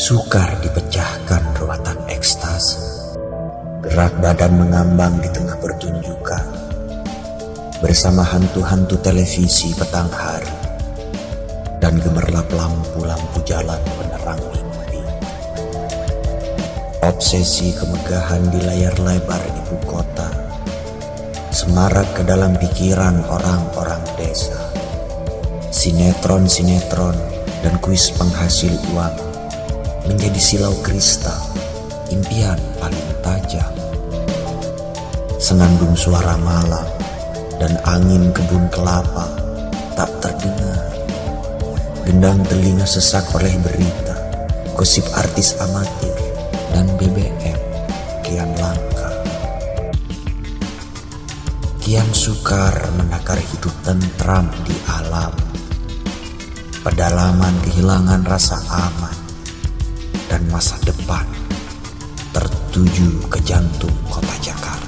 Sukar dipecahkan ruatan ekstase. Gerak badan mengambang di tengah pertunjukan. Bersama hantu-hantu televisi petang hari. Dan gemerlap lampu-lampu jalan penerang mimpi. Obsesi kemegahan di layar lebar ibu kota. Semarak ke dalam pikiran orang-orang desa. Sinetron-sinetron dan kuis penghasil uang menjadi silau kristal, impian paling tajam. Senandung suara malam dan angin kebun kelapa tak terdengar. Gendang telinga sesak oleh berita, gosip artis amatir, dan BBM kian langka. Kian sukar menakar hidup tentram di alam. Pedalaman kehilangan rasa aman dan masa depan tertuju ke jantung kota Jakarta.